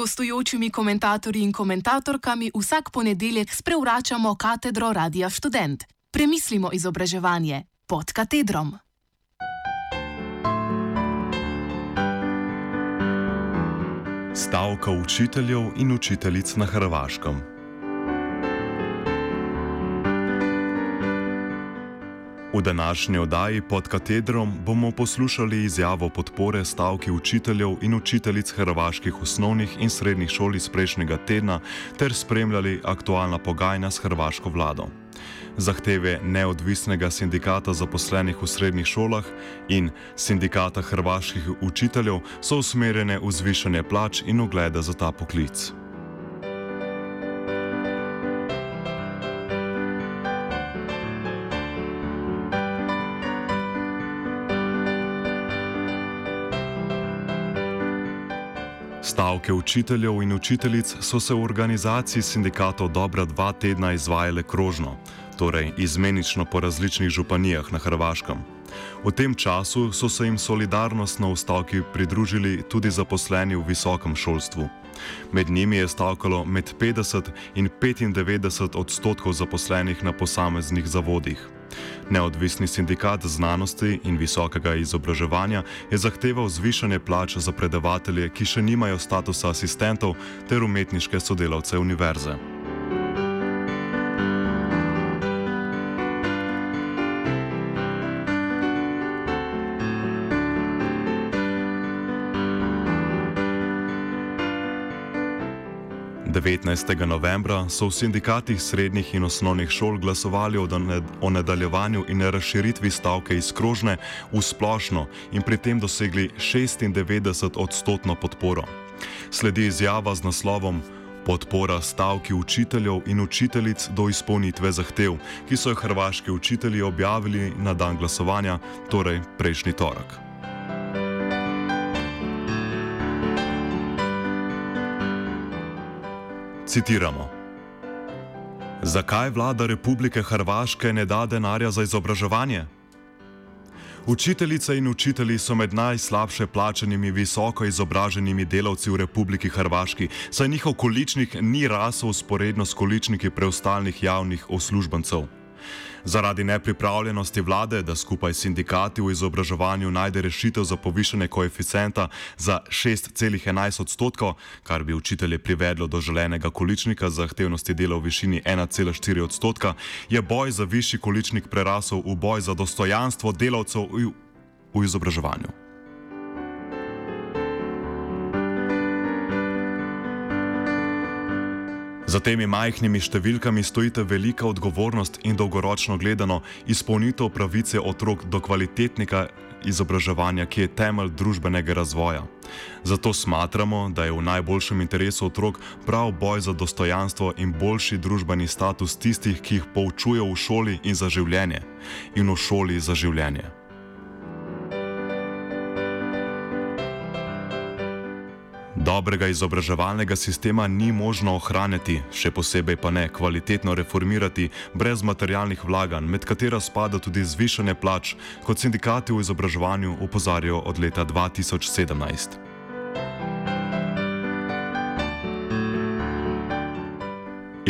gostujočimi komentatorji in komentatorkami vsak ponedeljek sprevračamo katedro Radia Student. Premislimo izobraževanje pod katedrom. Stavka učiteljev in učiteljic na Hrvaškem. V današnji oddaji pod katedrom bomo poslušali izjavo podpore stavki učiteljev in učiteljic hrvaških osnovnih in srednjih šol iz prejšnjega tedna ter spremljali aktualna pogajanja s hrvaško vlado. Zahteve neodvisnega sindikata zaposlenih v srednjih šolah in sindikata hrvaških učiteljev so usmerjene v zvišanje plač in uglede za ta poklic. Stavke učiteljev in učiteljic so se v organizaciji sindikatov dobra dva tedna izvajale krožno, torej izmenično po različnih županijah na Hrvaškem. V tem času so se jim solidarnostno v stavki pridružili tudi zaposleni v visokem šolstvu. Med njimi je stavkalo med 50 in 95 odstotkov zaposlenih na posameznih zavodih. Neodvisni sindikat znanosti in visokega izobraževanja je zahteval zvišanje plač za predavatelje, ki še nimajo statusa asistentov, ter umetniške sodelavce univerze. 19. novembra so v sindikatih srednjih in osnovnih šol glasovali o nadaljevanju in razširitvi stavke iz krožne v splošno in pri tem dosegli 96 odstotno podporo. Sledi izjava z naslovom Podpora stavki učiteljev in učiteljic do izpolnitve zahtev, ki so jo hrvaški učitelji objavili na dan glasovanja, torej prejšnji torek. Citiramo: Zakaj vlada Republike Hrvaške ne da denarja za izobraževanje? Učiteljice in učitelji so med najslabše plačenimi visoko izobraženimi delavci v Republiki Hrvaški, saj njihov količnik ni rasel usporedno s količniki preostalih javnih uslužbencev. Zaradi nepripravljenosti vlade, da skupaj s sindikati v izobraževanju najde rešitev za povišanje koeficienta za 6,11 odstotkov, kar bi učitelje privedlo do želenega količnika zahtevnosti dela v višini 1,4 odstotka, je boj za višji količnik prerasel v boj za dostojanstvo delavcev v izobraževanju. Za temi majhnimi številkami stojite velika odgovornost in dolgoročno gledano izpolnitev pravice otrok do kvalitetnega izobraževanja, ki je temelj družbenega razvoja. Zato smatramo, da je v najboljšem interesu otrok prav boj za dostojanstvo in boljši družbeni status tistih, ki jih poučujejo v šoli in za življenje, in v šoli za življenje. Dobrega izobraževalnega sistema ni možno ohraniti, še posebej pa ne kvalitetno reformirati brez materialnih vlaganj, med katera spada tudi zvišanje plač, kot sindikati v izobraževanju upozarjajo od leta 2017.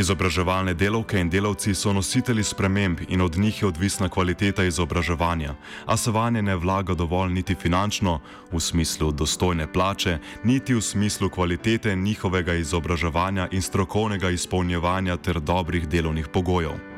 Izobraževalne delavke in delavci so nositelji sprememb in od njih je odvisna kvaliteta izobraževanja, a se vanje ne vlaga dovolj niti finančno, v smislu dostojne plače, niti v smislu kvalitete njihovega izobraževanja in strokovnega izpolnjevanja ter dobrih delovnih pogojev.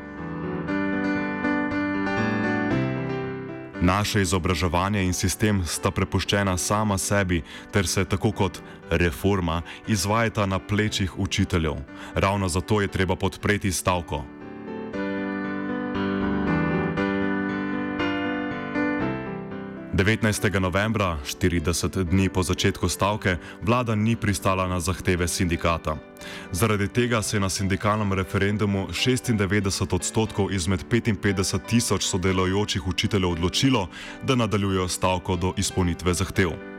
Naše izobraževanje in sistem sta prepuščena sama sebi, ter se tako kot reforma izvajata na plečih učiteljev. Ravno zato je treba podpreti stavko. 19. novembra, 40 dni po začetku stavke, vlada ni pristala na zahteve sindikata. Zaradi tega se je na sindikalnem referendumu 96 odstotkov izmed 55 tisoč sodelujočih učiteljev odločilo, da nadaljujejo stavko do izpolnitve zahtev.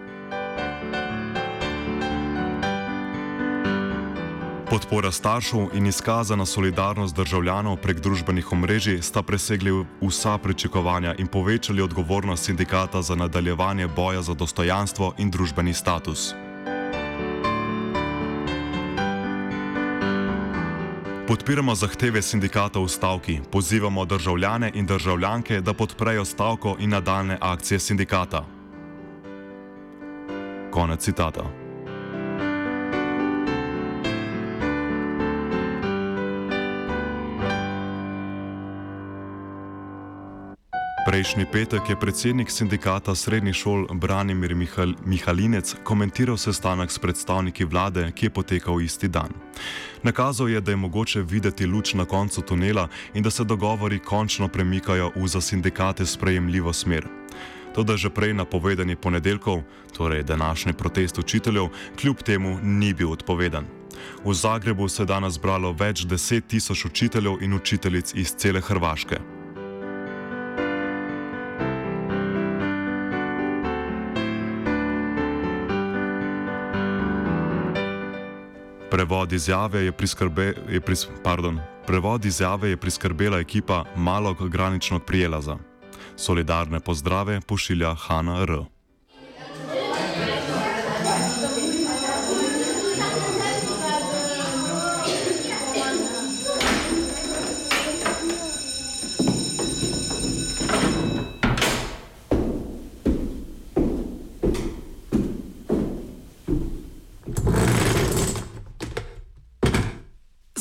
Podpora staršev in izkazana solidarnost državljanov prek družbenih omrežij sta presegli vsa pričakovanja in povečali odgovornost sindikata za nadaljevanje boja za dostojanstvo in družbeni status. Podpiramo zahteve sindikata v stavki, pozivamo državljane in državljanke, da podprejo stavko in nadaljne akcije sindikata. Konec citata. Prejšnji petek je predsednik sindikata srednjih šol Branimir Mihal Mihalinec komentiral sestanek s predstavniki vlade, ki je potekal isti dan. Nakazal je, da je mogoče videti luč na koncu tunela in da se dogovori končno premikajo v za sindikate sprejemljivo smer. To, da že prej napovedani ponedeljkov, torej današnji protest učiteljev, kljub temu ni bil odpovedan. V Zagrebu se je danes zbralo več deset tisoč učiteljev in učiteljic iz cele Hrvaške. Prevod izjave je, priskrbe, je, pris, pardon, prevod izjave je priskrbela ekipa malog graničnog prijelaza. Solidarne pozdrave pošilja Hanna R.